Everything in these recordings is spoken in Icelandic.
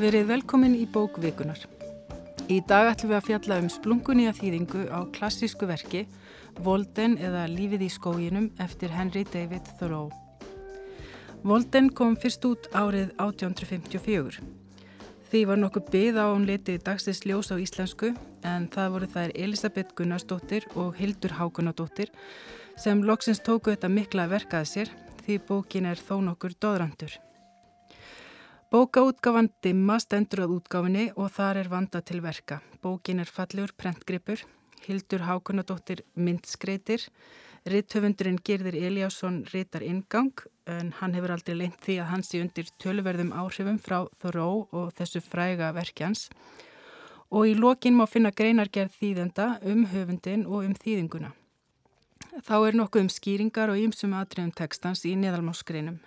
Verið velkomin í bókvikunar. Í dag ætlum við að fjalla um splungunýja þýðingu á klassísku verki Volden eða Lífið í skóginum eftir Henry David Thoreau. Volden kom fyrst út árið 1854. Því var nokkuð byð á hún litið dagsins ljós á íslensku en það voru þær Elisabeth Gunnarsdóttir og Hildur Hákunadóttir sem loksins tóku þetta mikla verkaði sér því bókin er þó nokkur dóðrandur. Bókaútgáfan Dimma stendur að útgáfinni og þar er vanda til verka. Bókin er fallegur prentgripur, Hildur Hákunadóttir myndskreitir, Ritthöfundurinn Gerðir Eliasson ritar ingang en hann hefur aldrei leint því að hans í undir töluverðum áhrifum frá Thoreau og þessu fræga verkjans og í lokin má finna greinargerð þýðenda um höfundin og um þýðinguna. Þá er nokkuð um skýringar og ýmsum atriðum tekstans í neðalmáskreinum.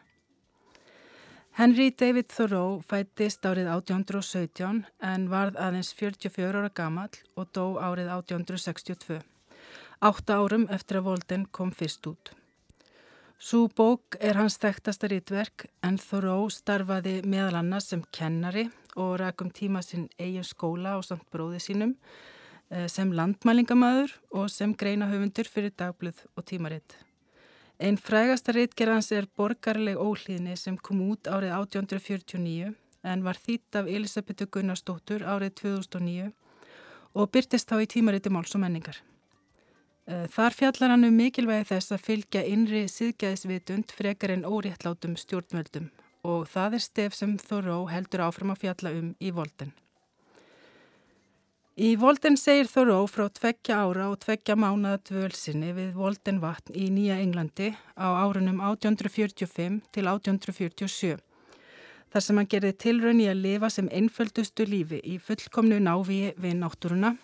Henry David Thoreau fættist árið 1817 en varð aðeins 44 ára gamall og dó árið 1862. Átta árum eftir að Volden kom fyrst út. Sú bók er hans þekktasta rítverk en Thoreau starfaði meðal annars sem kennari og rækum tíma sinn eigin skóla og samt bróði sínum eh, sem landmælingamæður og sem greinahöfundur fyrir dagblöð og tímaritt. Einn frægasta reitgerðans er Borgarleg óhlýðni sem kom út árið 1849 en var þýtt af Elisabethu Gunnarsdóttur árið 2009 og byrtist þá í tímariti máls og menningar. Eh, þar fjallar hann um mikilvægi þess að fylgja innri síðgæðisvitund frekar en óréttlátum stjórnveldum og það er stef sem Þorró heldur áfram að fjalla um í volden. Í Volden segir Þoró frá tveggja ára og tveggja mánaða dvölsinni við Volden vatn í Nýja Englandi á árunum 1845 til 1847. Þar sem hann gerði tilraun í að lifa sem einföldustu lífi í fullkomnu návíi við náttúruna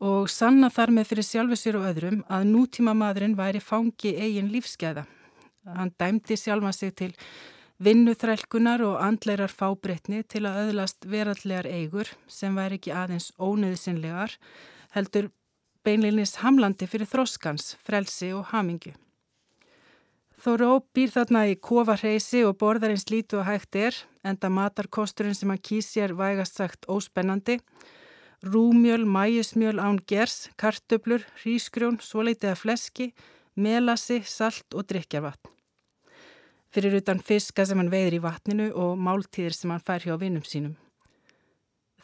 og sanna þar með fyrir sjálfu sér og öðrum að nútíma maðurinn væri fangi eigin lífskeiða. Hann dæmdi sjálfa sig til vinnuþrælkunar og andleirar fábreytni til að öðlast verallegar eigur sem væri ekki aðeins ónöðsynlegar heldur beinleginis hamlandi fyrir þroskans, frelsi og hamingu. Þóró býr þarna í kofarheisi og borðar eins lítu og hægt er, enda matar kosturinn sem hann kýsjar vægast sagt óspennandi, rúmjöl, mæjusmjöl án gers, kartöblur, hrísgrjón, svoleitiða fleski, melasi, salt og drikjarvatn fyrir utan fiska sem hann veiður í vatninu og máltíðir sem hann fær hjá vinnum sínum.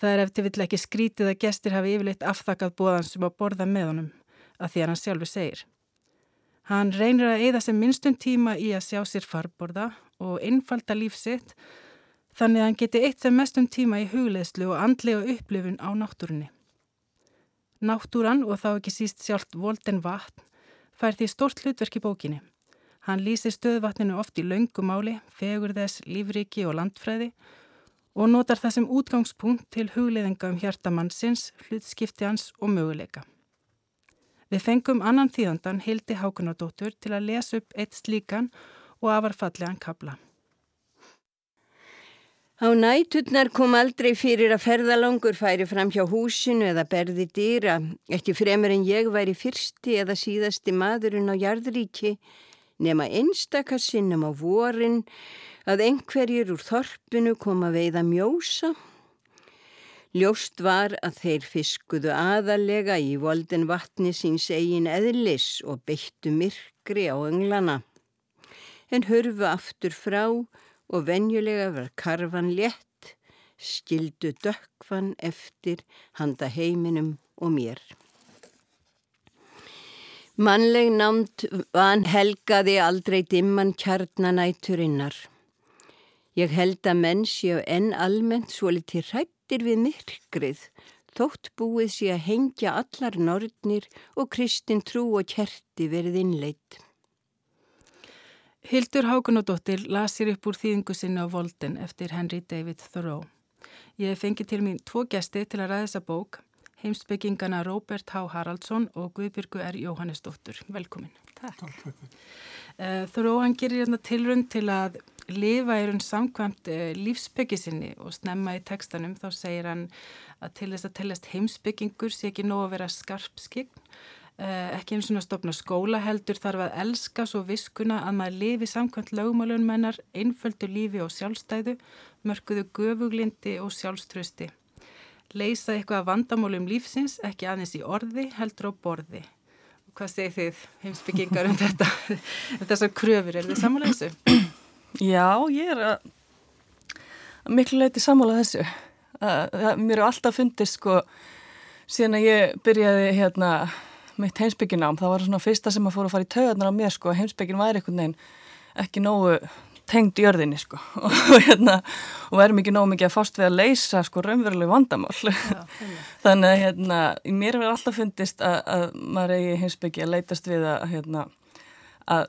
Það er eftir vill ekki skrítið að gestir hafi yfirleitt afþakkað bóðansum að borða með honum, að því að hann sjálfur segir. Hann reynir að eida sem minnstum tíma í að sjá sér farborða og innfalda lífsitt, þannig að hann geti eitt sem mestum tíma í hugleðslu og andlega upplifun á náttúrunni. Náttúran og þá ekki síst sjálft volden vatn fær því stort hlutverk í bókinni. Hann lýsir stöðvatninu oft í laungumáli, fegur þess, lífriki og landfræði og notar það sem útgangspunkt til hugleðinga um hjartamannsins, hlutskipti hans og möguleika. Við fengum annan þýðandan Hildi Hákunardóttur til að lesa upp eitt slíkan og afarfallegan kabla. Á næturnar kom aldrei fyrir að ferðalangur færi fram hjá húsinu eða berði dýra, ekki fremur en ég væri fyrsti eða síðasti maðurinn á jarðríki nema einstakasinnum á vorin að einhverjir úr þorpinu kom að veiða mjósa. Ljóst var að þeir fiskuðu aðalega í volden vatni síns eigin eðlis og beittu myrkri á önglana. En hörfu aftur frá og venjulega var karfan létt, skildu dökkvan eftir handa heiminum og mér. Mannleg námt van helgaði aldrei dimman kjarnanæturinnar. Ég held að menn séu enn almennt svo liti hrættir við myrkrið, þótt búið sé að hengja allar nortnir og kristin trú og kerti verið innleitt. Hildur Hákunadóttir lasir upp úr þýðingu sinna á Volden eftir Henry David Thoreau. Ég fengi til mín tvo gesti til að ræða þessa bók heimsbyggingana Róbert H. Haraldsson og Guðbyrgu R. Jóhannesdóttur. Velkomin. Takk. Eh, Þuró hann gerir hérna tilrund til að lifa í raun samkvæmt eh, lífsbyggisinni og snemma í tekstanum þá segir hann að til þess að tellast heimsbyggingur sé ekki nóg að vera skarpskign eh, ekki eins og stofna skóla heldur þarf að elska svo viskuna að maður lifi samkvæmt lögmálunum hennar einföldu lífi og sjálfstæðu mörguðu göfuglindi og sjálfströsti. Leysa eitthvað vandamálum lífsins, ekki aðeins í orði, heldur á borði. Hvað segir þið, heimsbyggingar, um þetta? Þessar kröfur, er þið sammála þessu? Já, ég er að miklu leiti sammála þessu. Að, mér er alltaf fundist, sko, síðan að ég byrjaði hérna mitt heimsbygginám, það var svona fyrsta sem að fóra að fara í taugarnar á mér, sko, heimsbyggin væri einhvern veginn ekki nógu tengd í örðinni sko. Og, hérna, og verðum ekki nóg mikið að fást við að leysa sko raunveruleg vandamál. Já, þannig að hérna, mér hefur alltaf fundist að, að maður eigi hinsbyggi að leytast við að, hérna, að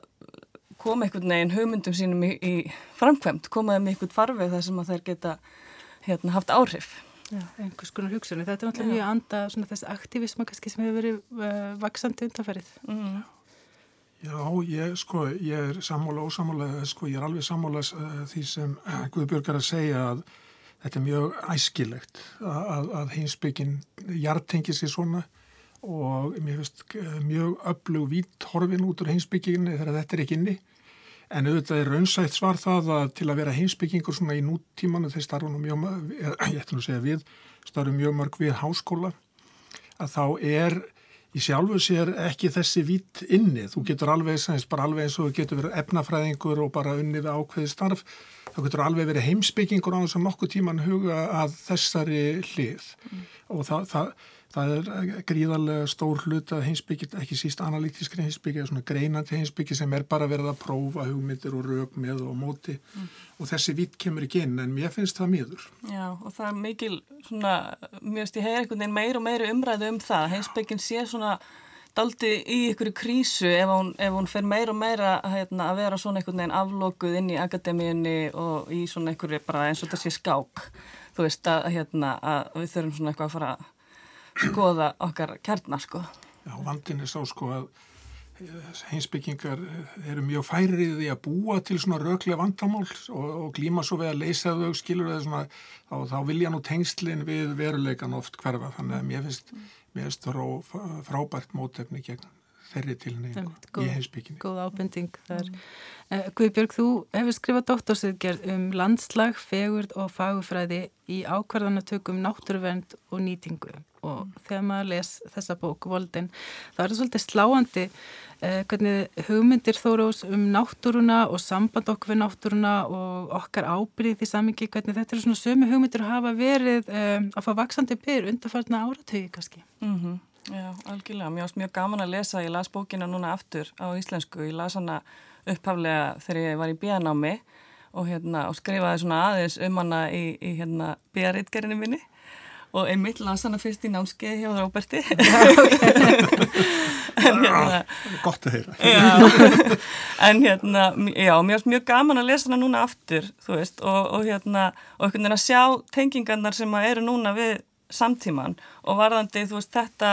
koma einhvern veginn hugmyndum sínum í, í framkvæmt, komaði með einhvern farfið þar sem að þær geta hérna, haft áhrif. Já, einhvers konar hugsunni, þetta er náttúrulega mjög anda þessi aktivisma kannski sem hefur verið uh, vaksandi undanferðið mm. Já, ég, sko, ég er sammála og sammála, sko, ég er alveg sammála uh, því sem uh, Guðbjörg er að segja að þetta er mjög æskilegt að, að heimsbyggin hjartengi sér svona og mér finnst uh, mjög öflug vít horfin út úr heimsbyggin þegar þetta er ekki inni. En auðvitað er raunsætt svar það að til að vera heimsbyggingur svona í núttímanu þeir starfum mjög, ég ætlum að segja við, starfum mjög mörg við háskóla að þá er í sjálfu sér ekki þessi vitt inni. Þú getur alveg, bara alveg eins og þú getur verið efnafræðingur og bara unni við ákveði starf. Þá getur alveg verið heimsbyggingur á þess að nokkuð tíman huga að þessari hlið. Mm. Og það, það, það er gríðarlega stór hlut að heimsbyggja, ekki síst analítiskri heimsbyggja, svona greinandi heimsbyggja sem er bara verið að prófa hugmyndir og rauk með og móti mm. og þessi vitt kemur ekki inn en mér finnst það miður. Já og það er mikil svona, mér finnst ég hegir einhvern veginn meir og meiri umræðu um það, heimsbyggin sé svona daldi í ykkur krísu ef hún, ef hún fer meir og meira hérna, að vera svona einhvern veginn aflókuð inn í akademíunni og í svona einhverju bara eins og þetta sé skák þú veist að, hérna, að við þurfum svona eitthvað að fara skoða okkar kjarnar sko. Já, vandin er sá sko að heimsbyggingar eru mjög færið í að búa til svona röglega vandamál og, og glíma svo við að leysa þau skilur eða svona þá, þá vilja nú tengslinn við veruleikan oft hverfa þannig að mér finnst, mér finnst frábært mótefni gegn þeirri tilneyingu í heimsbygginni. Góð ábending þar. Mm. Uh, Guðbjörg, þú hefur skrifað dóttorsviðgerð um landslag, fegurð og fagufræði í ákvarðanatökum náttúruvernd og nýtingu og mm. þegar maður les þessa bók, Voldin, þá er það svolítið sláandi uh, hvernig hugmyndir þórós um náttúruna og samband okkur við náttúruna og okkar ábyrðið því samingi, hvernig þetta er svona sömu hugmyndir að hafa verið um, að fá vaksandi byr undarfartna áratögi kannski. Mhm. Mm Já, algjörlega. Mér ást mjög gaman að lesa, ég las bókina núna aftur á íslensku, ég las hana upphaflega þegar ég var í bíanámi og, hérna, og skrifaði svona aðeins um hana í, í hérna, bíaritgerinu minni og einmitt las hana fyrst í námskeið hjá Róberti. hérna, Gott að heyra. Já, en hérna, já, mér ást mjög gaman að lesa hana núna aftur, þú veist, og, og hérna, og einhvern veginn að sjá tengingarnar sem eru núna við samtíman og varðandi þú veist þetta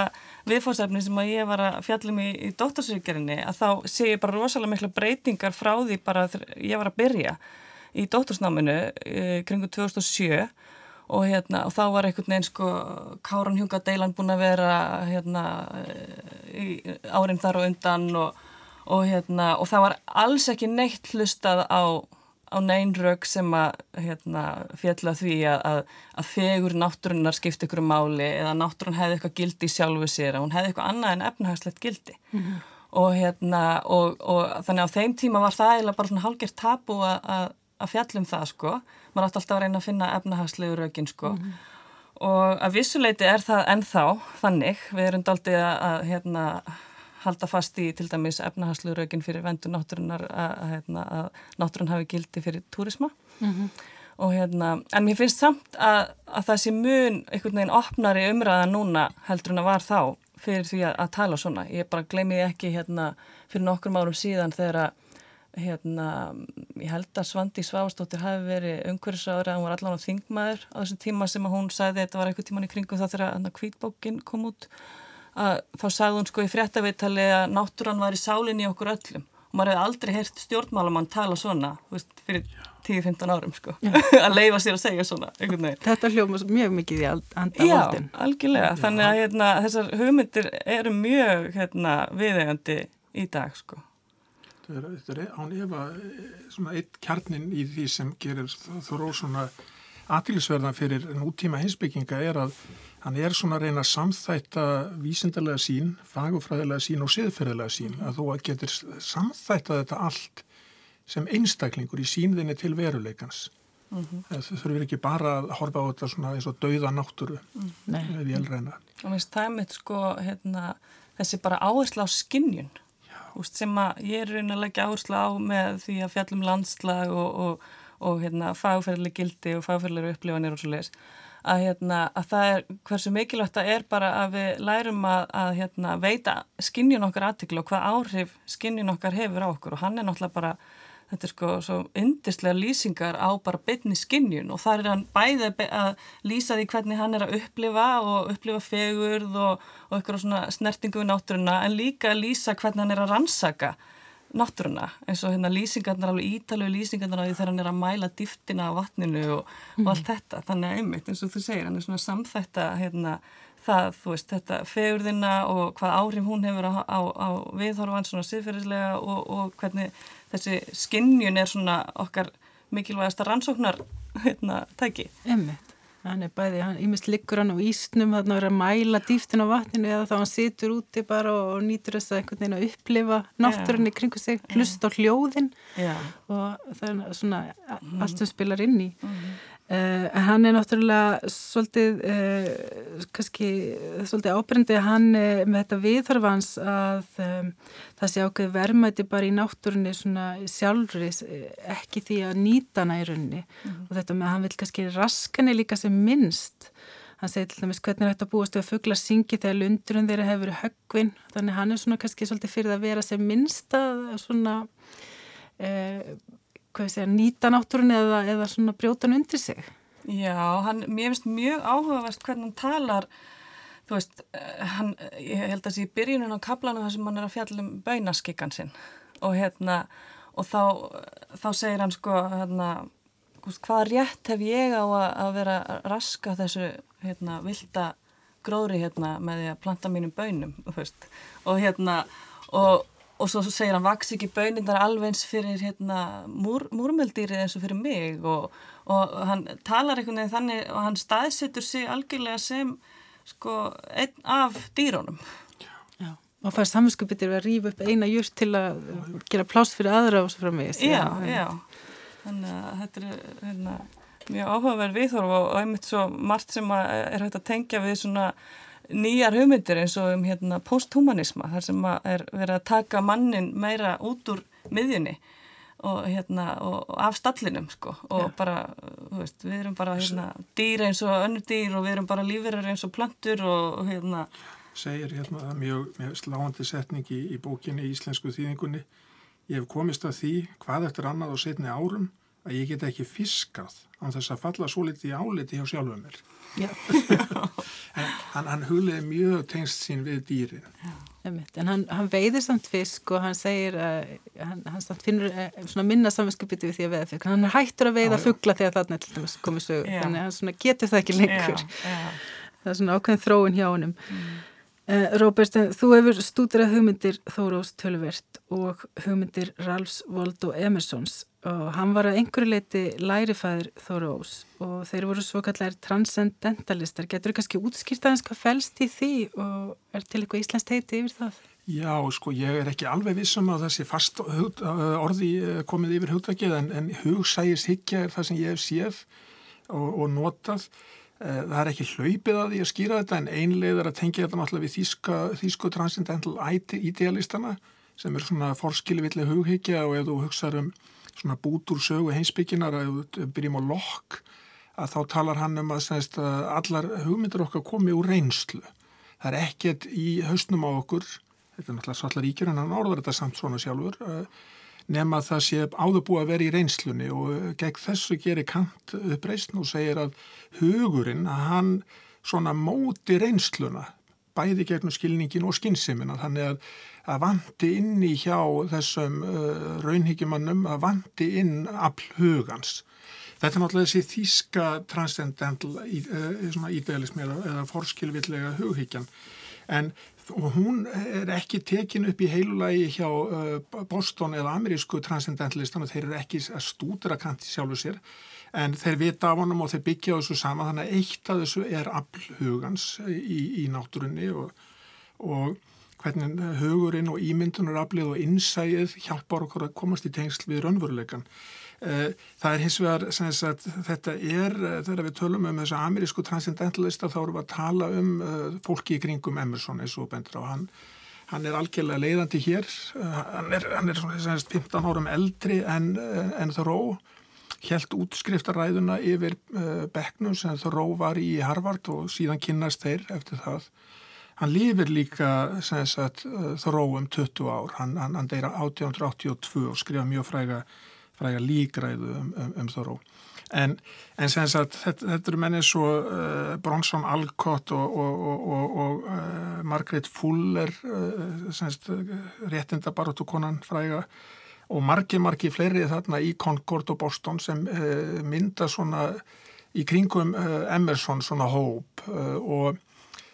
viðfórsefni sem að ég var að fjallum í, í dóttorsvíkjarinni að þá sé ég bara rosalega mikla breytingar frá því bara ég var að byrja í dóttorsnáminu e, kringu 2007 og hérna og þá var einhvern veginn sko Káran Hjungadeilan búin að vera hérna í árin þar og undan og, og hérna og það var alls ekki neitt hlustað á á neinrög sem að hérna, fjalla því að, að, að fegur náttúrunnar skipti ykkur máli eða náttúrun hefði eitthvað gildi í sjálfu sér að hún hefði eitthvað annað en efnahagslegt gildi mm -hmm. og, hérna, og, og þannig á þeim tíma var það eiginlega bara svona hálgert tapu að, að fjalla um það sko maður átti alltaf að reyna að finna efnahagslegu rögin sko mm -hmm. og að vissuleiti er það ennþá þannig við erum daldið að hérna halda fast í til dæmis efnahagsluðurögin fyrir vendu náttúrunar að, að, hérna, að, að náttúrun hafi gildi fyrir túrisma mm -hmm. og hérna, en mér finnst samt að það sé mun einhvern veginn opnari umræða núna heldur en að var þá fyrir því að tala svona. Ég bara gleymiði ekki hérna fyrir nokkrum árum síðan þegar að hérna, ég held að Svandi Svástóttir hafi verið umhverfisáður að hún var allan á þingmaður á þessum tíma sem að hún sagði að þetta var eitthvað tíman í kringum þá þegar hvítbókin kom út að þá sagði hún sko í fréttaveitali að náttúran var í sálinni okkur öllum. Og maður hefði aldrei heyrt stjórnmálamann tala svona veist, fyrir 10-15 árum sko. Að leifa sér að segja svona Þetta hljóma mjög mikið í anda Já, algjörlega, þannig að hérna, þessar hugmyndir eru mjög hérna, viðegandi í dag sko. Þetta er, þetta er án efa eh, svona eitt kjarnin í því sem gerir þoró svona aðtilsverðan fyrir nútíma hinsbygginga er að hann er svona að reyna að samþætta vísindarlega sín, fagufræðilega sín og siðferðilega sín að þú getur samþætta þetta allt sem einstaklingur í sínðinni til veruleikans. Mm -hmm. Það þurfur ekki bara að horfa á þetta svona eins og dauða náttúru mm. við elræna. Og minnst það er mitt sko hérna, þessi bara áherslu á skinnjun úst, sem að ég er raunin að leggja áherslu á með því að fjallum landslag og, og, og hérna, fagferðileg gildi og fagferðilegur upplifanir og svo leiðis að, hérna, að það er hversu mikilvægt það er bara að við lærum að, að hérna, veita skinnjun okkar aðtiklu og hvað áhrif skinnjun okkar hefur á okkur. Og hann er náttúrulega bara þetta er sko svo yndislega lýsingar á bara betni skinnjun og þar er hann bæði að lýsa því hvernig hann er að upplifa og upplifa fegurð og, og eitthvað svona snertingu við náttúruna en líka að lýsa hvernig hann er að rannsaka náttúruna eins og hérna lýsingarnar alveg ítalegu lýsingarnar á því þegar hann er að mæla dýftina á vatninu og, mm. og allt þetta þannig að einmitt eins og þú segir hann er svona samþætta hérna það þú veist þetta fegurðina og hvað áhrif hún hefur á, á, á viðhorfan svona siðferðislega og, og hvernig þessi skinnjun er svona okkar mikilvægasta rannsóknar hérna tæki. Einmitt. Hann er bæði, hann ímest liggur hann á ísnum þannig að vera að mæla dýftin á vatninu eða þá hann situr úti bara og nýtur þess að einhvern veginn að upplifa náttúrunni kringu sig, hlust á hljóðin Já. og það er svona allt sem spilar inn í. Mm -hmm. Uh, hann er náttúrulega svolítið, uh, kannski svolítið ábrendi hann uh, með þetta viðhörfans að um, það sé ákveð vermaði bara í náttúrunni svona sjálfri ekki því að nýta hana í rauninni. Mm -hmm. og þetta með að hann vil kannski raskanir líka sem minnst. Hann segir til dæmis hvernig þetta búast við að fuggla syngi þegar lundurinn þeirra hefur verið höggvinn? Þannig hann er svona kannski svolítið fyrir að vera sem minnst að svona Segja, nýta náttúrun eða, eða svona brjótan undir sig. Já, hann, mér finnst mjög áhugavert hvernig hann talar, þú veist, eh, hann, ég held að það sé í byrjunum á kaplanu þar sem hann er að fjallum baunaskikkan sinn og hérna, og þá, þá segir hann sko, hérna, hvað rétt hef ég á að, að vera raska þessu, hérna, vilda gróðri hérna með því að planta mínum baunum, þú veist, og hérna, og og svo segir hann vaks ekki bönindar alveg eins fyrir hérna, múr, múrmeldýrið eins og fyrir mig. Og, og hann talar einhvern veginn þannig og hann staðsettur sig algjörlega sem sko einn af dýrónum og fær saminskupið að rýfa upp eina júrt til að gera pláss fyrir aðra og svo frá mig Já, já, þannig að þetta er hérna, mjög áhugaverð viðhorf og einmitt svo margt sem er hægt að tengja við svona nýjar hugmyndir eins og um hérna, posthumanisma þar sem er verið að taka mannin meira út úr miðjunni og, hérna, og, af stallinum sko. og ja. bara, veist, við erum bara hérna, dýr eins og önnur dýr og við erum bara lífverðar eins og plantur og hérna segir hérna mjög, mjög sláandi setning í, í bókinni í íslensku þýðingunni ég hef komist að því hvað eftir annað og setni árum að ég get ekki fiskað án þess að falla svo litið í áliti hjá sjálfuð mér en hann hugliði mjög tengst sín við dýrin. Já, en hann, hann veiðir samt fisk og hann segir að hann, hann finnur svona minna samanskipiti við því að veiða fisk. Hann er hættur að veiða fuggla þegar þarna komið sög þannig að hann getur það ekki lengur. Já. það er svona ákveðin þróun hjá hannum mm. Uh, Róbert, þú hefur stúdrað hugmyndir Þórós Tölvert og hugmyndir Ralfs Voldo Emersons og hann var að einhverju leiti lærifæður Þórós og þeir voru svo kallar transcendentalistar. Getur þú kannski útskýrt aðeins hvað fælst í því og er til eitthvað íslenskt heiti yfir það? Já, sko, ég er ekki alveg vissum að þessi fast orði komið yfir hugdagið en, en hugsægis higgja er það sem ég hef séð og, og notað Eh, það er ekki hlaupið að því að skýra þetta en einlega er að tengja þetta náttúrulega við þýska, þýsku transcendental idealistana sem er svona forskilvillig hughyggja og ef þú hugsaður um svona bútur sögu heimsbygginar að ef þú byrjum á lokk að þá talar hann um að, semst, að allar hugmyndir okkar komi úr reynslu. Það er ekkert í hausnum á okkur, þetta er náttúrulega sallar ríkjur en hann orður þetta samt svona sjálfur að eh, nema það sé áður búið að vera í reynslunni og gegn þessu gerir Kant uppreysn og segir að hugurinn að hann svona móti reynsluna bæði gegnum skilningin og skynnsimina þannig að að vandi inn í hjá þessum uh, raunhyggjumannum að vandi inn afl hugans. Þetta er náttúrulega þessi þíska transcendental uh, idealismi eða, eða forskilvillega hughyggjan en hún er ekki tekin upp í heilulagi hjá uh, Boston eða amerísku transcendentalistan og þeir eru ekki að stúdra kanti sjálfu sér en þeir vita af honum og þeir byggja þessu sama þannig að eitt af þessu er aflhugans í, í náttúrunni og, og hvernig hugurinn og ímyndunaraflið og innsæið hjálpar okkur að komast í tengsl við raunveruleikan. Eh, það er hins vegar, sagt, þetta er, eh, þegar við tölum um þessu amerísku transcendentalista þá erum við að tala um uh, fólki í kringum Emerson eins og bendur á hann. Hann er algjörlega leiðandi hér, hann er, hann er sagt, 15 árum eldri en, en Thoreau, helt útskriftaræðuna yfir Becknum sem Thoreau var í Harvard og síðan kynnast þeir eftir það. Hann lifir líka sagt, Thoreau um 20 ár, hann, hann deyra 1882 og skrifa mjög fræga fræga líkræðu um, um, um Þoró. En, en sem sagt, þetta, þetta eru menni svo uh, Bronson Alcott og, og, og, og uh, Margaret Fuller, uh, sagt, réttinda baróttu konan fræga og margi, margi fleiri þarna í Concord og Boston sem mynda svona í kringum Emerson svona hóp og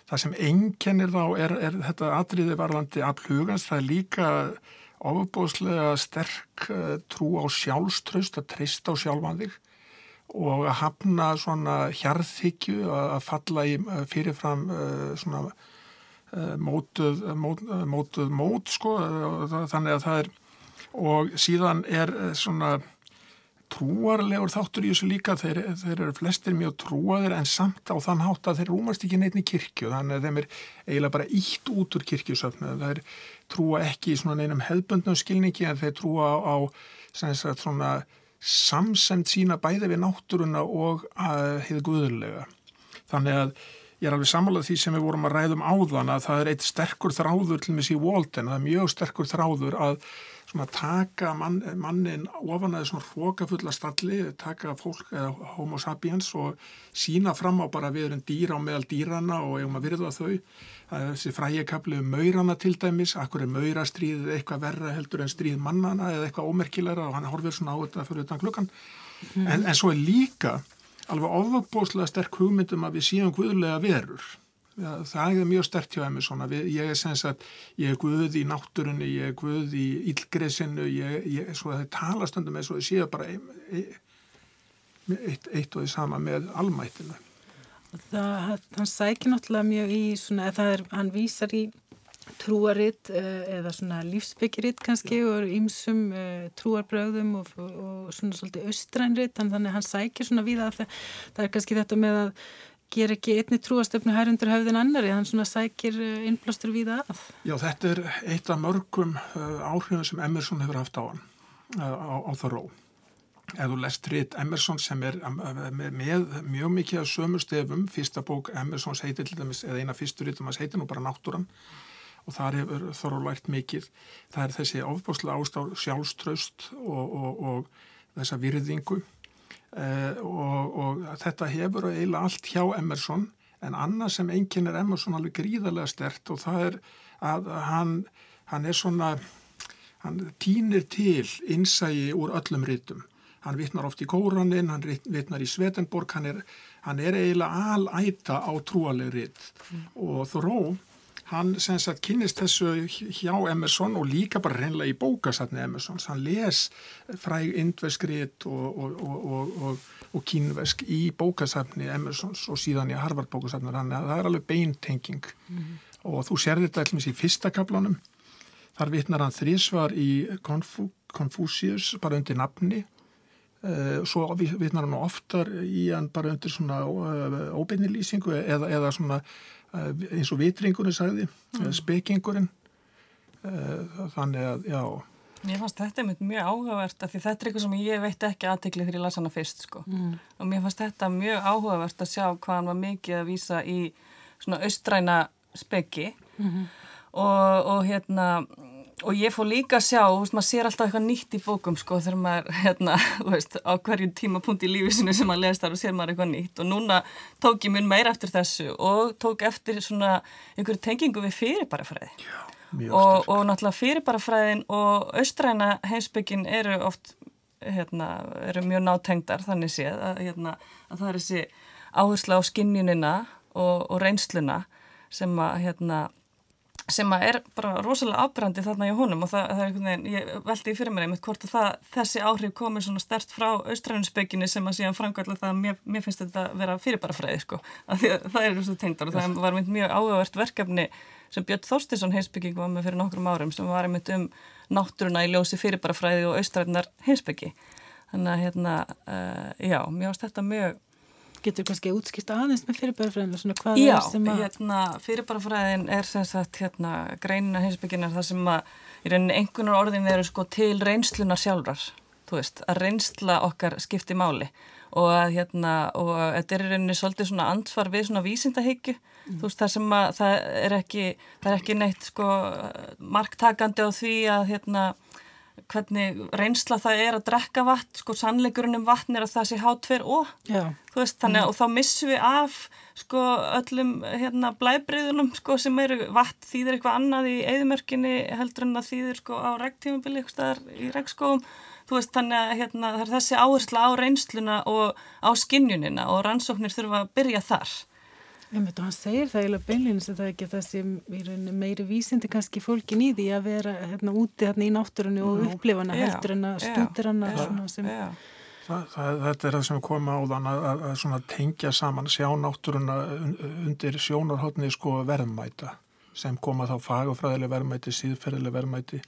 það sem einkennir þá er, er þetta atriði varðandi af hugans, það er líka ofbúðslega sterk uh, trú á sjálfströst, að trista á sjálfan þig og að hafna svona hjarðhyggju að falla í uh, fyrirfram uh, svona mótuð mót, mótuð mót sko þannig að það er og síðan er svona trúarlegur þáttur í þessu líka. Þeir, þeir eru flestir mjög trúaðir en samt á þann hátt að þeir rúmast ekki neitt í kirkju. Þannig að þeim er eiginlega bara ítt út úr kirkjusöfnu. Er trúa ekki í svona neinum hefböndnum skilningi en þeir trúa á sagt, svona samsemt sína bæði við náttúruna og að hefði guðurlega. Þannig að ég er alveg sammálað því sem við vorum að ræðum áðan að það er eitt sterkur þráður til með síðan Walden, það er mjög sterkur þráður að svona taka mann, mannin ofan að svona hrókafulla stalli, taka fólk eða homo sapiens og sína fram á bara við erum dýra á meðal dýrana og eigum að virða þau. Það er þessi frægikabli um maurana til dæmis, akkur er maurastríðið eitthvað verra heldur en stríð mannana eða eitthvað ómerkilegra og hann horfir svona á þetta fyrir utan klukkan. Mm. En, en svo er líka alveg ofabóslega sterk hugmyndum að við séum guðlega verur það er mjög stert hjá Emerson við, ég er sens að ég er guð í náttúrunni ég er guð í yllgresinu ég, ég, svo að það tala stundum eins og það séu bara eitt, eitt, eitt og því sama með almættinu Það, hann sækir náttúrulega mjög í svona, það er, hann vísar í trúaritt eh, eða svona lífsbyggiritt kannski og ímsum eh, trúarbröðum og, og svona svolítið austrænritt, þannig að hann sækir svona við að það, það er kannski þetta með að ger ekki einni trúastöfnu hærundur höfðin annari, hann svona sækir eh, innblástur við að. Já, þetta er eitt af mörgum uh, áhrifin sem Emerson hefur haft á hann, uh, á, á það ró. Ef þú lest ritt Emerson sem er með, mjög mikið af sömu stefum, fyrsta bók Emersons heitir til dæmis, eða eina fyrstur rittum hans heitir nú bara Náttúran og þar hefur þorra lært mikið. Það er þessi ofbáslega ástá sjálfströst og, og, og þessa virðingu og, og þetta hefur eiginlega allt hjá Emerson en annað sem enginn er Emerson alveg gríðarlega stert og það er að hann, hann er svona hann týnir til innsægi úr öllum rítum hann vittnar oft í Kóranin, hann vittnar í Svetenborg hann er, hann er eiginlega alæta á trúaleg rít mm. og Þoró hann sem sagt kynist þessu hjá Emerson og líka bara reynlega í bókasatni Emersons, hann les fræg indveskriðt og, og, og, og kínvesk í bókasatni Emersons og síðan í Harvard bókasatni, þannig að það er alveg beintenging. Mm -hmm. og þú sér þetta allmis í fyrsta kaplanum, þar vitnar hann þrísvar í Confucius bara undir nafni. Uh, svo vitnar hann oftar í hann bara undir svona uh, óbeinilýsingu eða, eða svona Eh, eins og vitringurinn sagði, mm. spekingurinn eh, þannig að, já Mér fannst þetta mjög áhugavert af því þetta er eitthvað sem ég veit ekki aðtekli þegar ég las hana fyrst sko mm. og mér fannst þetta mjög áhugavert að sjá hvað hann var mikið að vísa í svona austræna speki mm -hmm. og, og hérna og ég fór líka að sjá, veist, maður sér alltaf eitthvað nýtt í bókum sko þegar maður hérna, veist, á hverju tímapunkt í lífisinu sem maður lest þar og sér maður eitthvað nýtt. Og núna tók ég mun meira eftir þessu og tók eftir svona einhverju tengingu við fyrirbarafræði og, og náttúrulega fyrirbarafræðin og austræna heimsbyggin eru oft hérna, eru mjög nátengdar þannig séð að, hérna, að það er þessi áhersla á skinnjunina og, og reynsluna sem að hérna sem að er bara rosalega afbrandi þarna í honum og það, það er einhvern veginn, ég veldi í fyrir mér einmitt hvort að það, þessi áhrif komir svona stert frá austræðinspökinni sem að síðan framkvæmlega það að mér, mér finnst þetta að vera fyrirbarafræði sko, að að það er þessu tengdar og það var mynd mjög áhugavert verkefni sem Björn Þorstinsson heimsbygging var með fyrir nokkrum árum sem var einmitt um náttúruna í ljósi fyrirbarafræði og austræðinar heimsbyggi þannig að hérna, uh, já, mér ást þetta mjög Getur kannski útskýrt aðeins með fyrirbarafræðinu svona hvað Já, er sem að... Já, hérna, fyrirbarafræðin er sem sagt hérna greinina heimsbygginar það sem að í rauninni einhvernar orðin eru sko til reynslunar sjálfrar, þú veist, að reynsla okkar skipti máli og að hérna, og þetta er í rauninni svolítið svona ansvar við svona vísindahyggju, mm. þú veist, það sem að það er ekki, það er ekki neitt sko marktakandi á því að hérna hvernig reynsla það er að drekka vatn, sko sannleikurinn um vatn er að það sé H2O, þú veist, þannig að mm. og þá missum við af sko öllum hérna blæbriðunum sko sem eru vatn þýðir eitthvað annað í eðimörkinni heldur en að þýðir sko á regtífambili eitthvað staðar í regskóum, þú veist, þannig að hérna það er þessi áhersla á reynsluna og á skinnjunina og rannsóknir þurfa að byrja þar. Einmitt, hann segir það eiginlega beinleginnist að það ekki þessi meiri vísindi kannski fólkin í því að vera hérna úti hérna í náttúrunni og upplifa hana heldur en að stútir hana sem... það, það, Þetta er það sem kom á þann að, að, að tengja saman sjá náttúruna undir sjónarhóttni sko verðmæta sem koma þá fagafræðileg verðmæti, síðferðileg verðmæti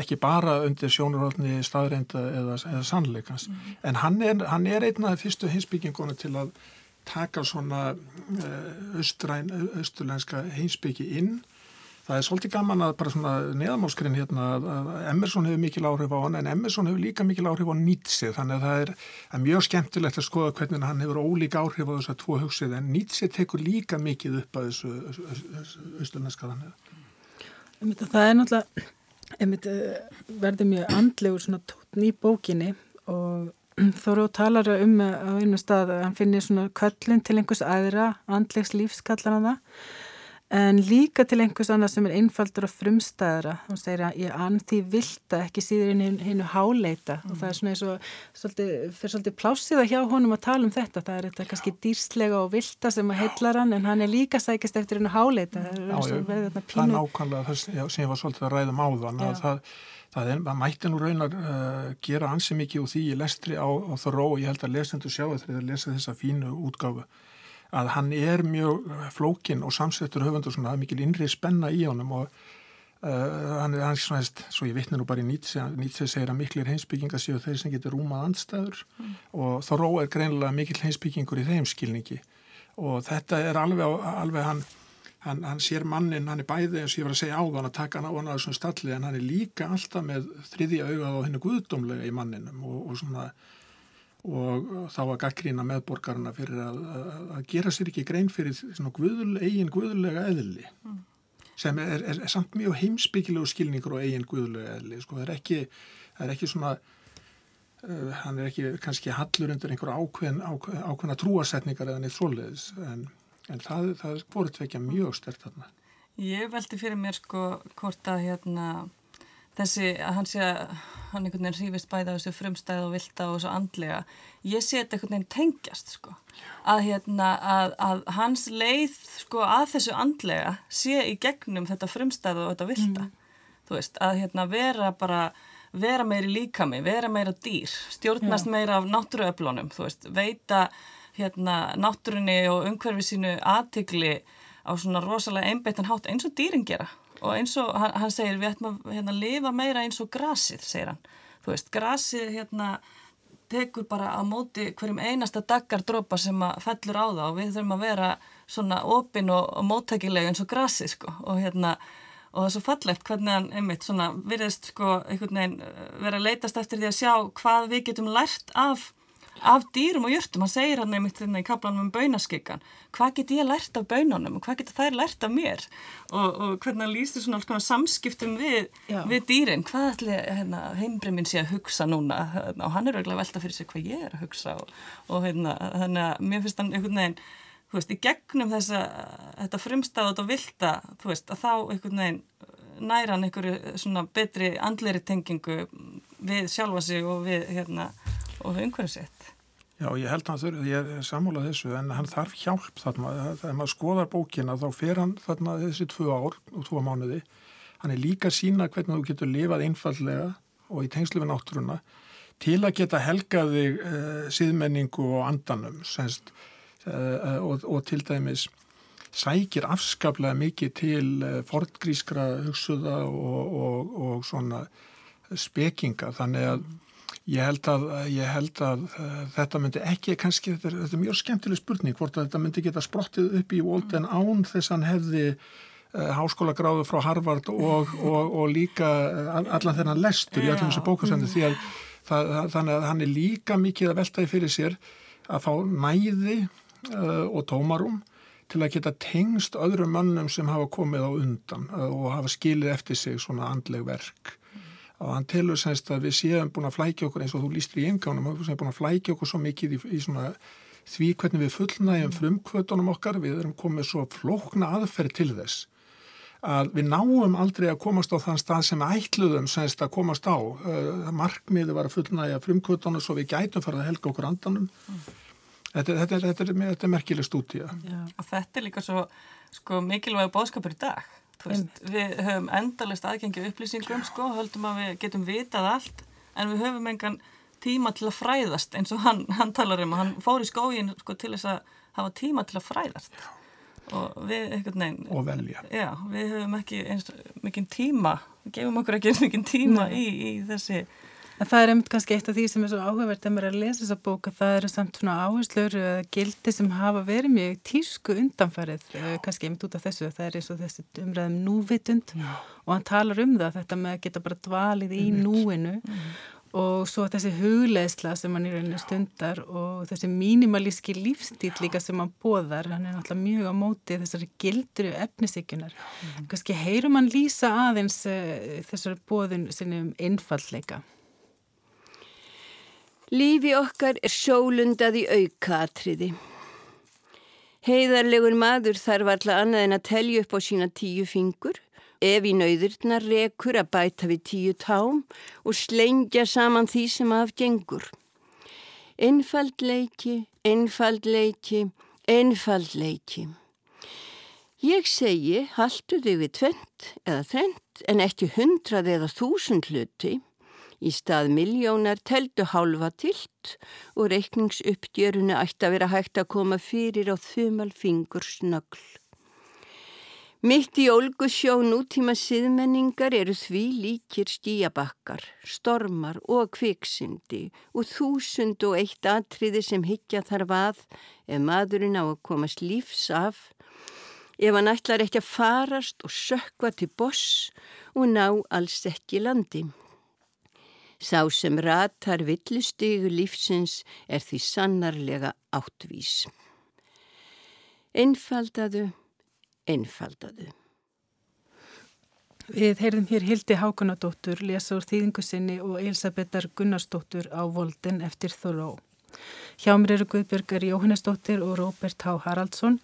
ekki bara undir sjónarhóttni staðreinda eða, eða sannleikans mm. en hann er, hann er einn af fyrstu hinsbygginguna til að taka svona eh, austurlænska heimsbyggi inn. Það er svolítið gaman að bara svona neðamálskrinn hérna að Emerson hefur mikil áhrif á hann en Emerson hefur líka mikil áhrif á Nietzsche þannig að það er, er mjög skemmtilegt að skoða hvernig hann hefur ólíka áhrif á þessar tvo hugsið en Nietzsche tekur líka mikið upp að þessu austurlænska þannig. Það er náttúrulega eh, verður mjög andlegur svona tótn í bókinni og Þóru talar um á einu stað að hann finnir svona köllin til einhvers aðra, andlegs lífskallar hann það, en líka til einhvers annað sem er einfaldur og frumstæðra. Hún segir að ég ann því vilda ekki síður inn hennu háleita mm. og það er svona eins og svolítið, fyrir svolítið plássiða hjá honum að tala um þetta. Það er þetta kannski dýrslega og vilda sem að heillar hann en hann er líka sækist eftir hennu háleita. Það er, ég, nákvæmlega þess sem ég var svolítið að ræða um áðan að það Það er, maður mætti nú raunar uh, gera ansi mikið úr því í lestri á, á þorró og ég held að lesendur sjá þegar að lesa þessa fínu útgáfu að hann er mjög flókin og samsettur höfundur svona mikil innri spenna í honum og uh, hann er svona, svo ég vittna nú bara í Nietzsche, Nietzsche segir að miklir heimsbyggingar séu þeir sem getur rúmað andstæður mm. og þorró er greinilega mikil heimsbyggingur í þeim skilningi og þetta er alveg, alveg hann hann, hann sér mannin, hann er bæði eins og ég var að segja áðan að taka hann á hann að þessum stalli en hann er líka alltaf með þriðja augað á hennu guðdómlega í manninum og, og svona og þá að gaggrína meðborgarna fyrir að, að, gera sér ekki grein fyrir guðul, eigin guðulega eðli mm. sem er, er, er samt mjög heimsbyggilegu skilningur og eigin guðulega eðli sko það er ekki, það er ekki svona uh, hann er ekki kannski hallur undir einhverja ákveðin, ákveðin, ákveðina trúasetningar eða neitt svoleiðis en en það, það er voruð tvekja mjög stert þarna. Ég veldi fyrir mér sko hvort að hérna þessi að hann sé að hann einhvern veginn hrýfist bæða þessu frumstæð og vilda og þessu andlega ég sé þetta einhvern veginn tengjast sko að hérna að, að hans leið sko að þessu andlega sé í gegnum þetta frumstæð og þetta vilda mm. veist að hérna vera bara vera meiri líkami, vera meira dýr stjórnast Já. meira af náttúruöflunum veita hérna náttúrunni og umhverfi sínu aðtikli á svona rosalega einbeittan hátt eins og dýrin gera og eins og hann, hann segir við ætlum að hérna, lifa meira eins og grasið, segir hann. Þú veist, grasið hérna tekur bara á móti hverjum einasta daggardrópa sem að fellur á það og við þurfum að vera svona opinn og, og móttækilega eins og grasið sko og hérna og það er svo fallegt hvernig hann einmitt svona virðist sko einhvern veginn vera að leytast eftir því að sjá hvað við getum lært af af dýrum og jörtum, hann segir hann einmitt þarna í kaplanum um baunaskikkan hvað get ég lært af baununum? Og hvað get þær lært af mér? Og, og hvernig hann lýstir svona alls konar samskiptum við, við dýrin, hvað ætli hérna, heimbremmin sé að hugsa núna? Hérna, og hann er auðvitað velta fyrir sig hvað ég er að hugsa og, og hérna, þannig að mér finnst hann einhvern veginn, þú veist, í gegnum þessa, þetta frumstæðat og vilda, þú veist, að þá einhvern veginn næra hann einhverju svona betri andleri tengingu við sjálfa sig og við hérna og umhverfið sitt. Já, ég held að þurfi, ég er sammálað þessu, en hann þarf hjálp þarna. Þegar maður skoðar bókina þá fer hann þarna þessi tvö ár og tvö mánuði. Hann er líka sína hvernig þú getur lifað einfallega og í tengslu við náttúruna til að geta helgaði uh, eh, síðmenningu og andanum semst, uh, og, og til dæmis sækir afskaplega mikið til uh, fortgrískra hugsuða og, og, og svona spekinga þannig að ég held að, ég held að þetta myndi ekki kannski, þetta er, þetta er mjög skemmtileg spurning hvort að þetta myndi geta sprottið upp í Walden án þess að hann hefði háskóla gráðu frá Harvard og, og, og líka allan þennan lestur í allir þessu bókasendu því að það, þannig að hann er líka mikið að veltaði fyrir sér að fá næði uh, og tómarum til að geta tengst öðrum mannum sem hafa komið á undan uh, og hafa skilið eftir sig svona andleg verk mm. og hann telur semst að við séum búin að flækja okkur eins og þú lístur í engánum við séum búin að flækja okkur svo mikið í, í svona því hvernig við fullnægjum frumkvötunum okkar við erum komið svo flókna aðferð til þess að við náum aldrei að komast á þann stað sem ætluðum semst að komast á. Uh, markmiði var að fullnægja frumkvötunum svo við gætum farið að helga okkur andanum. Mm. Þetta, þetta, er, þetta, er, þetta er merkileg stúdíja. Og þetta er líka svo sko, mikilvæg bóðskapur í dag. Veist, við höfum endalist aðgengi upplýsingum, sko, höldum að við getum vitað allt, en við höfum engan tíma til að fræðast eins og hann, hann talar um. Hann fór í skógin sko, til þess að hafa tíma til að fræðast. Já og við einhvern veginn og velja já, við höfum ekki eins mikið tíma við gefum okkur ekki mikið tíma í, í þessi en það er einmitt kannski eitt af því sem er svo áhugavert þegar maður er að lesa þessa bóka það eru samt svona áherslur eða gildi sem hafa verið mjög tísku undanfarið já. Eh, kannski einmitt út af þessu það er eins og þessi umræðum núvitund já. og hann talar um það þetta með að geta bara dvalið í núinu mm og svo þessi hugleðsla sem hann í rauninu stundar og þessi mínimalíski lífstíl líka sem hann bóðar, hann er náttúrulega mjög á móti þessari gildru efnisíkunar mm. kannski heyrum hann lýsa aðeins uh, þessari bóðun sinni um einfallleika Lífi okkar er sjólundað í aukatriði Heiðarlegur maður þarf alltaf annað en að telja upp á sína tíu fingur ef í nauðurnar rekur að bæta við tíu tám og slengja saman því sem afgengur. Einfaldleiki, einfaldleiki, einfaldleiki. Ég segi, haldu þig við tvent eða þrent en ekki hundrað eða þúsund hluti. Í stað miljónar teldu hálfa tilt og reikningsuppgjörunu ætti að vera hægt að koma fyrir á þumalfingur snögl. Mitt í Olgusjó nútíma siðmenningar eru því líkir skíabakkar, stormar og kviksindi og þúsund og eitt atriði sem higgja þarf að ef maðurinn á að komast lífs af, ef hann ætlar ekki að farast og sökva til boss og ná alls ekki landi. Sá sem ratar villustygu lífsins er því sannarlega áttvís. Einfaldaðu einfaldaðu. Við heyrðum hér Hildi Hákonadóttur, lesa úr þýðingu sinni og Elisabethar Gunnarsdóttur á Volden eftir Þoró. Hjá mér eru Guðbjörgar Jóhannesdóttir og Róbert H. Haraldsson.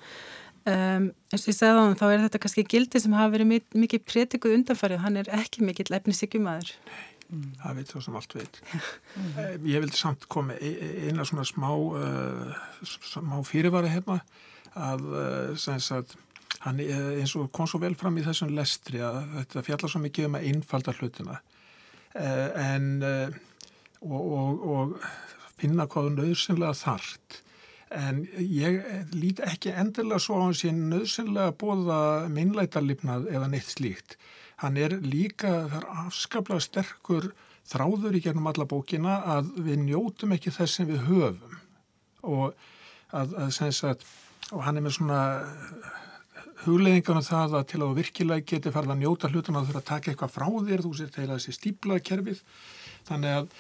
Um, eins og ég segði á hann, þá er þetta kannski gildi sem hafa verið mikið prétikuð undanfarið. Hann er ekki mikill efnisíkjumæður. Mm. Það veit svo sem allt veit. Ég vildi samt koma eina svona smá, uh, smá fyrirvari hefna að, uh, hann eins og kom svo vel fram í þessum lestri að þetta fjallar svo mikið um að einfalda hlutina eh, en og, og, og finna hvaðu nöðsynlega þart en ég lít ekki endilega svo á hans í nöðsynlega bóða minnleitarlipnað eða neitt slíkt. Hann er líka, það er afskaplega sterkur þráður í gernum alla bókina að við njótum ekki þess sem við höfum. Og að, að, að og hann er með svona hugleðingarna það að til að virkilega geti farið að njóta hlutun að þú þurfa að taka eitthvað frá þér, þú sér til að þessi stíplaða kerfið, þannig að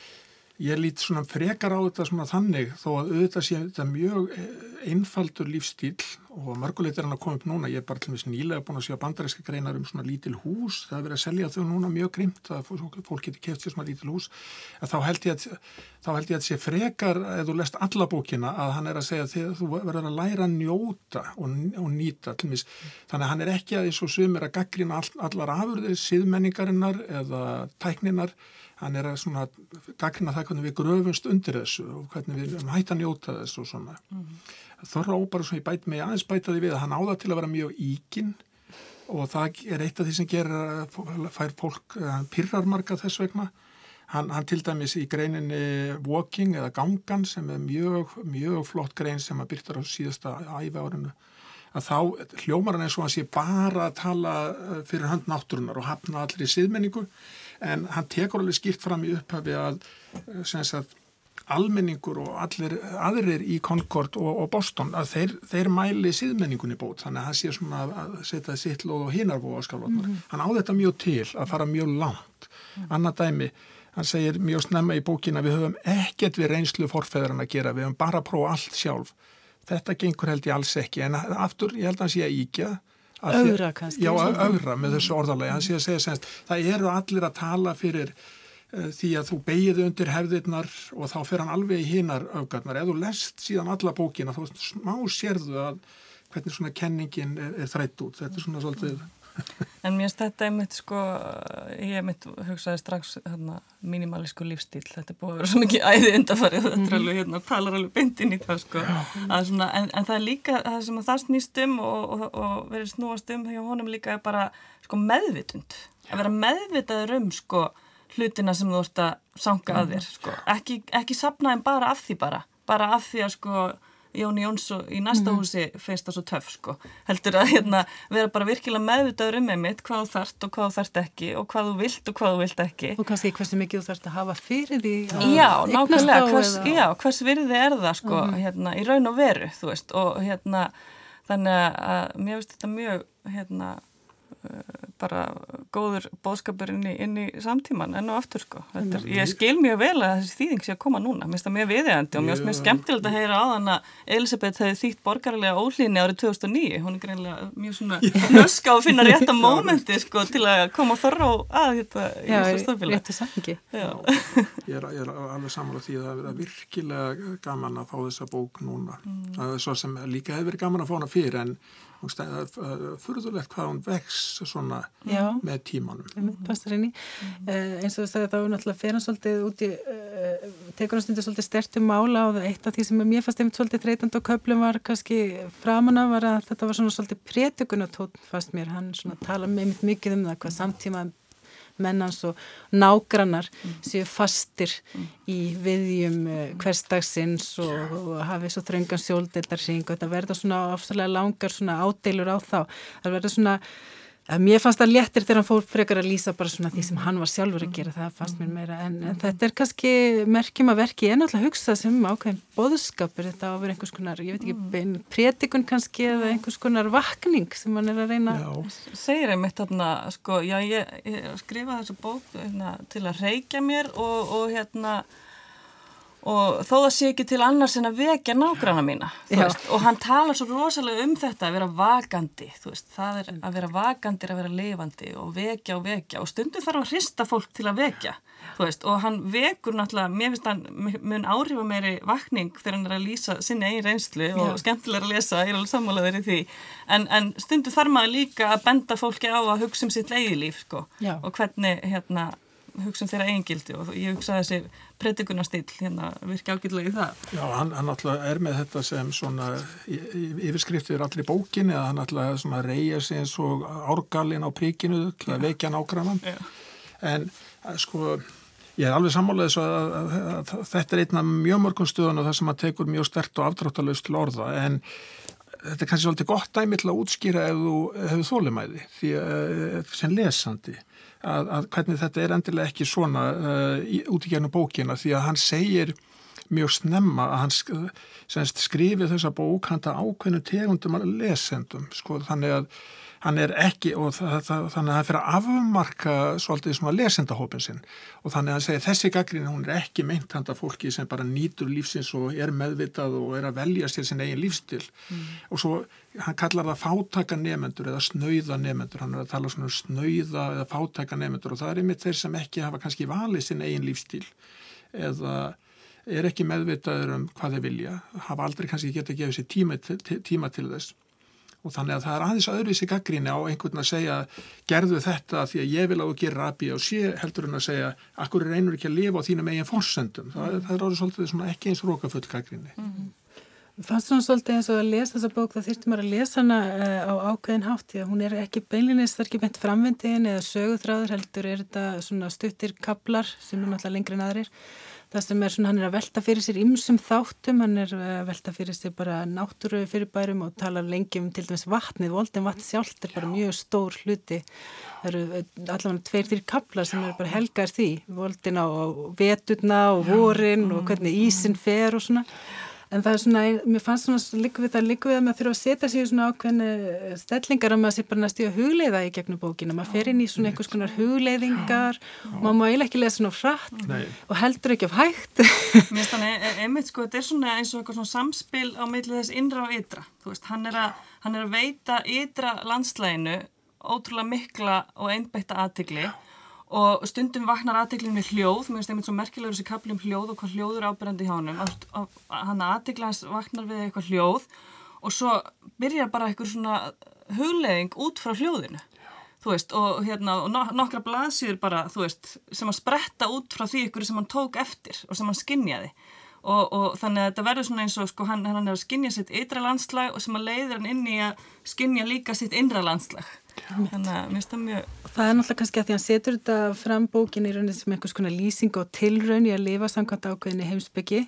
ég lít svona frekar á þetta svona þannig þó að auðvitað sé þetta mjög eh, einfaldur lífstíl og mörgulegt er hann að koma upp núna, ég er bara til og meins nýlega búin að sjá bandaríska greinar um svona lítil hús, það er verið að selja þau núna mjög grimt, að fólk getur keft sér svona lítil hús, að þá held ég að þá held ég að sé frekar eða þú lest alla bókina að hann er að segja að þú verður að læra að njóta og, og nýta til mis, þannig að hann er ekki að eins og sumir að gaggrina all, allar afurðir, síðmenningarinnar eða tækninar hann er að svona gaggrina það hvernig við gröfumst undir þessu og hvernig við hætta að njóta þessu og svona. Mm -hmm. Þorra óbara svo ég bæt mig aðeins bætaði við að hann áða til að vera mjög íkin og það er eitt af því sem gerir fær fólk, hann pyrrar marga þess vegna. Hann, hann til dæmis í greininni Walking eða Gangan sem er mjög, mjög flott grein sem að byrta á síðasta æfi árinu að þá hljómar hann eins og hann sé bara að tala eh, fyrir hönd náttúrunar og hafna allir í siðmenningu. En hann tekur alveg skýrt fram í upphafi að, eh, sagt almenningur og allir aðrir í Concord og, og Boston að þeir, þeir mæli síðmenningunni bót þannig að það sé svona að setja sitt lóð og hinarbúa skálvarnar. Mm -hmm. Hann á þetta mjög til að fara mjög langt. Mm -hmm. Annað dæmi, hann segir mjög snemma í bókina við höfum ekkert við reynslu forfeðran að gera, við höfum bara að prófa allt sjálf. Þetta gengur held ég alls ekki en aftur ég held að hann sé að íkja Ögra kannski. Já, ögra með þessu orðalagi. Hann sé að segja semst, það eru allir að tala fyrir því að þú beigið undir hefðirnar og þá fer hann alveg í hinnar augarnar. Ef þú lest síðan alla bókina þá smá sérðu að hvernig svona kenningin er, er þrætt út. Þetta er svona svolítið... En mér finnst þetta einmitt sko, ég einmitt hugsaði strax hérna, mínimalísku lífstíl, þetta er búið að vera svo mikið æði undarfarið, þetta er alveg hérna, talar alveg bindin í það sko. Svona, en, en það er líka það sem það snýst um og, og, og verið snúast um hjá honum líka er bara sko, meðvitund, að vera meðvitaður um sko hlutina sem þú ert að sanga að þér sko. ekki, ekki sapna en bara af því bara bara af því að sko Jóni Jónsson í næsta mhm. húsi feist það svo töf sko. heldur að hérna, vera bara virkilega meðvitaður um einmitt hvað þú þart og hvað þú þart ekki og hvað þú vilt og hvað þú vilt ekki og kannski hversu mikið þú þart að hafa fyrir því já, nákvæmlega, hvers, já, hvers virði er það sko, mm -hmm. hérna, í raun og veru veist, og hérna þannig að mér finnst þetta mjög hérna bara góður bóðskapur inn í, inn í samtíman enn og aftur sko. Er, ég skil mjög vel að þessi þýðing sé að koma núna, mér finnst það mjög viðjandi og mér finnst mjög skemmtilegt að heyra á þann að Elisabeth hefði þýtt borgarlega ólíni árið 2009, hún er greinlega mjög svona nöska og finna rétta mómenti sko til að koma þorra að þetta í þessu stafila. Já, réttu sangi. Ég er, er alveg samanlega því að það er virkilega gaman að fá þessa bók núna. Mm. Það er svo sem líka hefur verið gaman að fá hana fyrir en það er fyrðulegt hvað hún vex svona Já. með tímanum mm -hmm. uh, eins og að það var náttúrulega fyrir svolítið út í uh, tekur hann stundir svolítið stertum mála og eitt af því sem mér fannst einmitt svolítið þreytand og köplum var kannski framanna var að þetta var svona svolítið prétugunatótt fast mér, hann svona tala með mitt mikið um það hvað samtíma mennans og nágrannar mm. séu fastir mm. í viðjum uh, hverstagsins og, og hafi svo þröngan sjóldildarsing og þetta verða svona ofsalega langar svona ádeilur á þá. Það verða svona Mér fannst það léttir þegar hann fór frekar að lýsa bara svona því sem hann var sjálfur að gera, það fannst mér meira en, en þetta er kannski merkjum að verki en alltaf hugsa sem ákveðin boðskapur þetta á að vera einhvers konar, ég veit ekki, mm. prétikun kannski eða einhvers konar vakning sem hann er að reyna. Já, segir ég mitt þarna, sko, já ég, ég skrifa þessu bók hérna, til að reykja mér og, og hérna og þó það sé ekki til annars en að vekja nágranna mína og hann talar svo rosalega um þetta að vera vakandi veist, það er að vera vakandi er að vera lifandi og vekja og vekja. Og stundum þarf að hrista fólk til að vekja veist, og hann vekur náttúrulega mér finnst hann mun áhrifa meiri vakning þegar hann er að lýsa sinni eigin reynslu og Já. skemmtilega að lesa, ég er alveg sammálaður í því. En, en stundum þarf maður líka að benda fólki á að hugsa um sitt eigilíf sko, og hvernig hérna hugsa um þeirra eigingildi og ég hugsa þessi predikunarstýl hérna virki ágætlega í það. Já, hann, hann alltaf er með þetta sem svona yfirskriftir allir bókinni að hann alltaf svona reyja sig eins og árgalinn á príkinu til að veikja nágrannan. En sko ég er alveg sammálað þess að, að, að, að þetta er einna mjög mörgum stöðun og það sem að tekur mjög stert og aftráttalust til orða. En þetta er kannski svolítið gott dæmi til að útskýra ef þú hefur þólimæði því að sem lesandi að, að hvernig þetta er endilega ekki svona uh, út í gennum bókina því að hann segir mjög snemma að hann skrifið þessa bók handa ákveðnum tegundum lesendum sko þannig að hann er ekki og það, það, þannig að það fyrir að afmarka svolítið svona lesendahópin sinn. Og þannig að hann segir þessi gaggrín hún er ekki meint handa fólki sem bara nýtur lífsins og er meðvitað og er að velja sér sin eigin lífstil mm. og svo hann kallar það fátaka nefendur eða snauða nefendur, hann er að tala svona um snauða eða fátaka nefendur og það er einmitt þeir sem ekki hafa kannski valið sin eigin lífstil eða er ekki meðvitaður um hvað þeir vilja, hafa aldrei kannski geta að gefa sér tíma, tíma til þess og þannig að það er aðeins öðruvísi gaggríni á einhvern að segja gerðu þetta því að ég vil að þú gera rabi og sé heldur en að segja akkur reynur ekki að lifa á þínum eigin fórsendum það, það er árið svolítið ekki eins rókafull gaggríni mm -hmm. Fannst þú svolítið eins og að lesa þessa bók? Þá þýrtum að lesa hana uh, á ákveðin hátt því að hún er ekki beinlinnist, það er ekki beint framvindiðin eða söguþráður heldur er þetta stuttir kablar sem er náttúrulega lengri en aðrir það sem er svona, hann er að velta fyrir sér ymsum þáttum, hann er að velta fyrir sér bara náttúru fyrirbærum og tala lengi um til dæmis vatnið, voldin vatn sjálft er bara mjög stór hluti. Það eru eh, allavega tveir, þýr kaplar sem eru bara helgar því, voldin á veturna og vorin og hvernig ísin fer og svona en það er svona, mér fannst svona líka við það líka við að maður þurfa að setja sig í svona ákveðinu eh, stellingar að maður sé bara næstu að hugleiða í gegnum bókina, maður fer inn í svona einhvers konar hugleiðingar. Og maður má eiginlega ekki lesa svona frætt Nei. og heldur ekki af hægt. Mér finnst þannig, e- einmitt sko, þetta er svona eins og eitthvað svona samspil á meilið þess innra og ytra, þú veist, hann er að, hann er að veita ytra landslæginu ótrúlega mikla og einbætta aðtigli og stundum vaknar aðteglinn með hljóð. Mér finnst einmitt svo merkilegur þessi kapli um hljóð og hvað hljóður ábyrjandi hjá hann hann aðteglans vaknar við eitthvað hljóð og svo byrjar bara eitthvað svona hugleðing út frá hljóðinu. Veist og hérna og nokkra blaðsýður bara veist sem að spretta út frá því ykkur sem hann tók eftir og sem hann skinnjaði og, og þannig að þetta verður svona eins og sko hann, hann er að skinnja sitt ytra landslag og sem að leiðir hann inn í að skinnja líka sitt innra landslag. Þannig að mér finnst það mjög Það er náttúrulega kannski að því að hann setur þetta fram bókin í rauninni sem einhvers konar lýsing og tilraun í að lifa samkvæmt ákveðinni heimsbyggi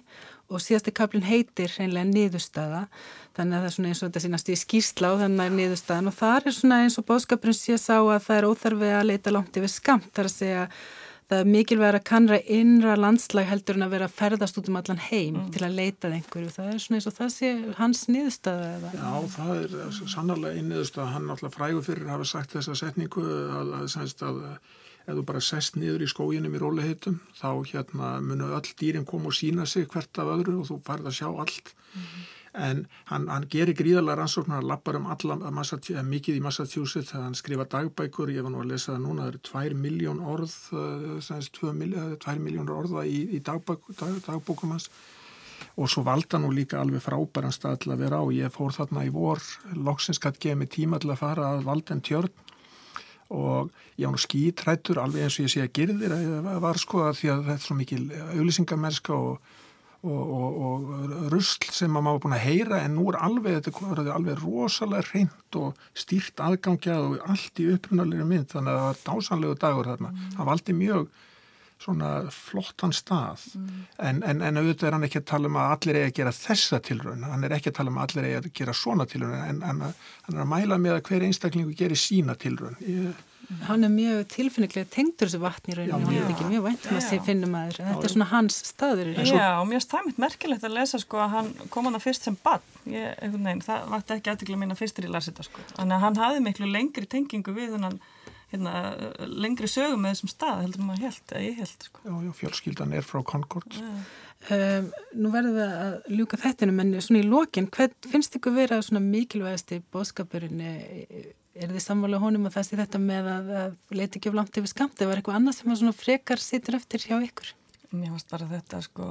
og síðasti kaplinn heitir hreinlega niðurstaða. Þannig að það er svona eins og þetta sínast í skýrsla og þannig að niðurstaðan. Og það er svona eins og bóðskapurinn sé sá að það er óþarfið að leita langt yfir skamt þar að segja það er mikilvæg að kannra innra landslag heldur en að vera að ferðast út um allan heim mm. til að leitað einhverju. Það er svona eins og það sé hans niðurstöða eða? Já, það er sannarlega einn niðurstöða. Hann alltaf frægur fyrir að hafa sagt þessa setningu að, að, að, að ef þú bara sest niður í skóginum í róliheitum þá hérna munu öll dýrin koma og sína sig hvert af öðru og þú farið að sjá allt. Mm en hann, hann gerir gríðarlega rannsóknar, hann lappar um alla, eh, mikið í Massachusetts, hann skrifa dagbækur, ég var nú að lesa það núna, það eru tvær miljón orð, eh, tvær miljónur orða í, í dagbæk, dag, dagbókum hans. Og svo valda nú líka alveg frábæran stað til að vera á, ég fór þarna í vor, loksins gæti gefa mig tíma til að fara að valda en tjörn. Og ég á nú skítrættur alveg eins og ég sé að gerðir að var sko að því að þetta er svo mikil auðlýsingamerska og og, og, og rusl sem maður búin að heyra en nú er alveg, þetta er alveg rosalega reynd og stýrt aðgangjað og allt í upprunalegri mynd þannig að það var dásanlegu dagur þarna mm. það valdi mjög svona flottan stað mm. en, en, en auðvitað er hann ekki að tala um að allir eigi að gera þessa tilröðin, hann er ekki að tala um að allir eigi að gera svona tilröðin en, en hann er að mæla með að hver einstaklingu gerir sína tilröðin ég hann er mjög tilfinniglega tengdur þessu vatn í rauninu, hann er ekki mjög væntum að sé finnum að þetta er svona hans staður Já, og mér mitt merkilegt að lesa sko að hann kom hann að fyrst sem bann það vart ekki aðtikla mín að fyrstir í lasita sko, þannig að hann hafði miklu lengri tengingu við hann hérna, lengri sögum með þessum stað heldur maður held, eða ég held sko. Já, já, fjölskyldan er frá Concord. Um, Nú verðum við að ljúka þettinum en svona í lokin, hvern finnst ykkur vera svona mikilvægasti bóðskapurinn er þið samvalið honum að það sé þetta með að, að leita ekki af langt yfir skamt eða var eitthvað annað sem var svona frekar sittur eftir hjá ykkur? Mér fannst bara þetta sko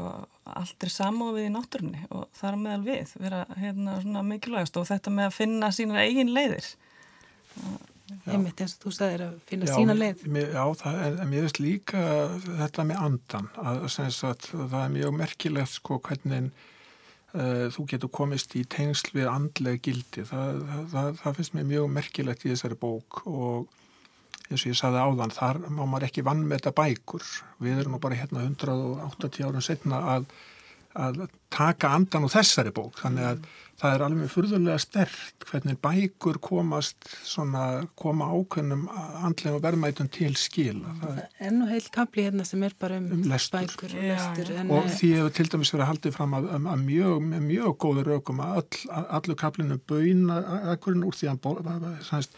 allt er samofið í náttúrunni og það er meðal við vera hérna svona mikilvægast og þetta með að finna sína eigin leiðir. Einmitt eins og þú sagðir að finna já, sína leið. mér, Já, það er, mér veist líka þetta með andan að, að það er mjög merkilegt sko hvernig þú getur komist í tengsl við andlega gildi. Það, það, það finnst mér mjög merkilegt í þessari bók og eins og ég saði áðan, þar má maður ekki vann með þetta bækur. Við erum nú bara hérna 180 árum setna að, að taka andan úr þessari bók. Þannig að það er alveg fyrðulega stert hvernig bækur komast svona, koma ákveðnum andlega verðmætum til skila. Það er enn og heil kapli hérna sem er bara um, um lestur. bækur og lestur en, og því hefur til dæmis verið haldið fram að, að mjög, mjög góður aukum að all, allur kaplinu bauðina ekkurinn úr því að sannst,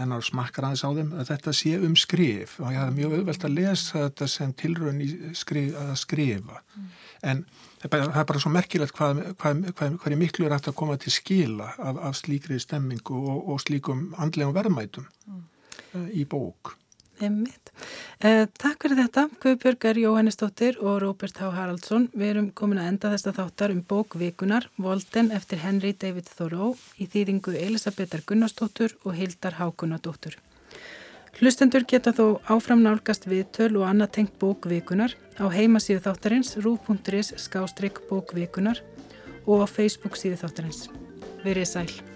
en að smakkar aðeins á þeim að þetta sé um skrif og ég hef mjög auðvelt að lesa þetta sem tilraun í skrif, að skrifa mm. en það er bara svo merkilegt hvað, hvað, hvað, hvað er miklu rætt að koma til skila af, af slíkri stemmingu og, og slíkum andlegum verðmætum mm. uh, í bók. Eh, takk fyrir þetta, Guðbjörgar Jóhannesdóttir og Róbert H. Haraldsson. Við erum komin að enda þesta þáttar um bókvikunar, Volden eftir Henry David Thoreau í þýðingu Elisabetar Gunnarsdóttur og Hildar Hákunadóttur. Hlustendur geta þó áfram nálgast við töl og annað tengt bókvikunar á heimasíðu þáttarins rú.is skástrygg bókvikunar og á Facebook síðu þáttarins. Verið sæl.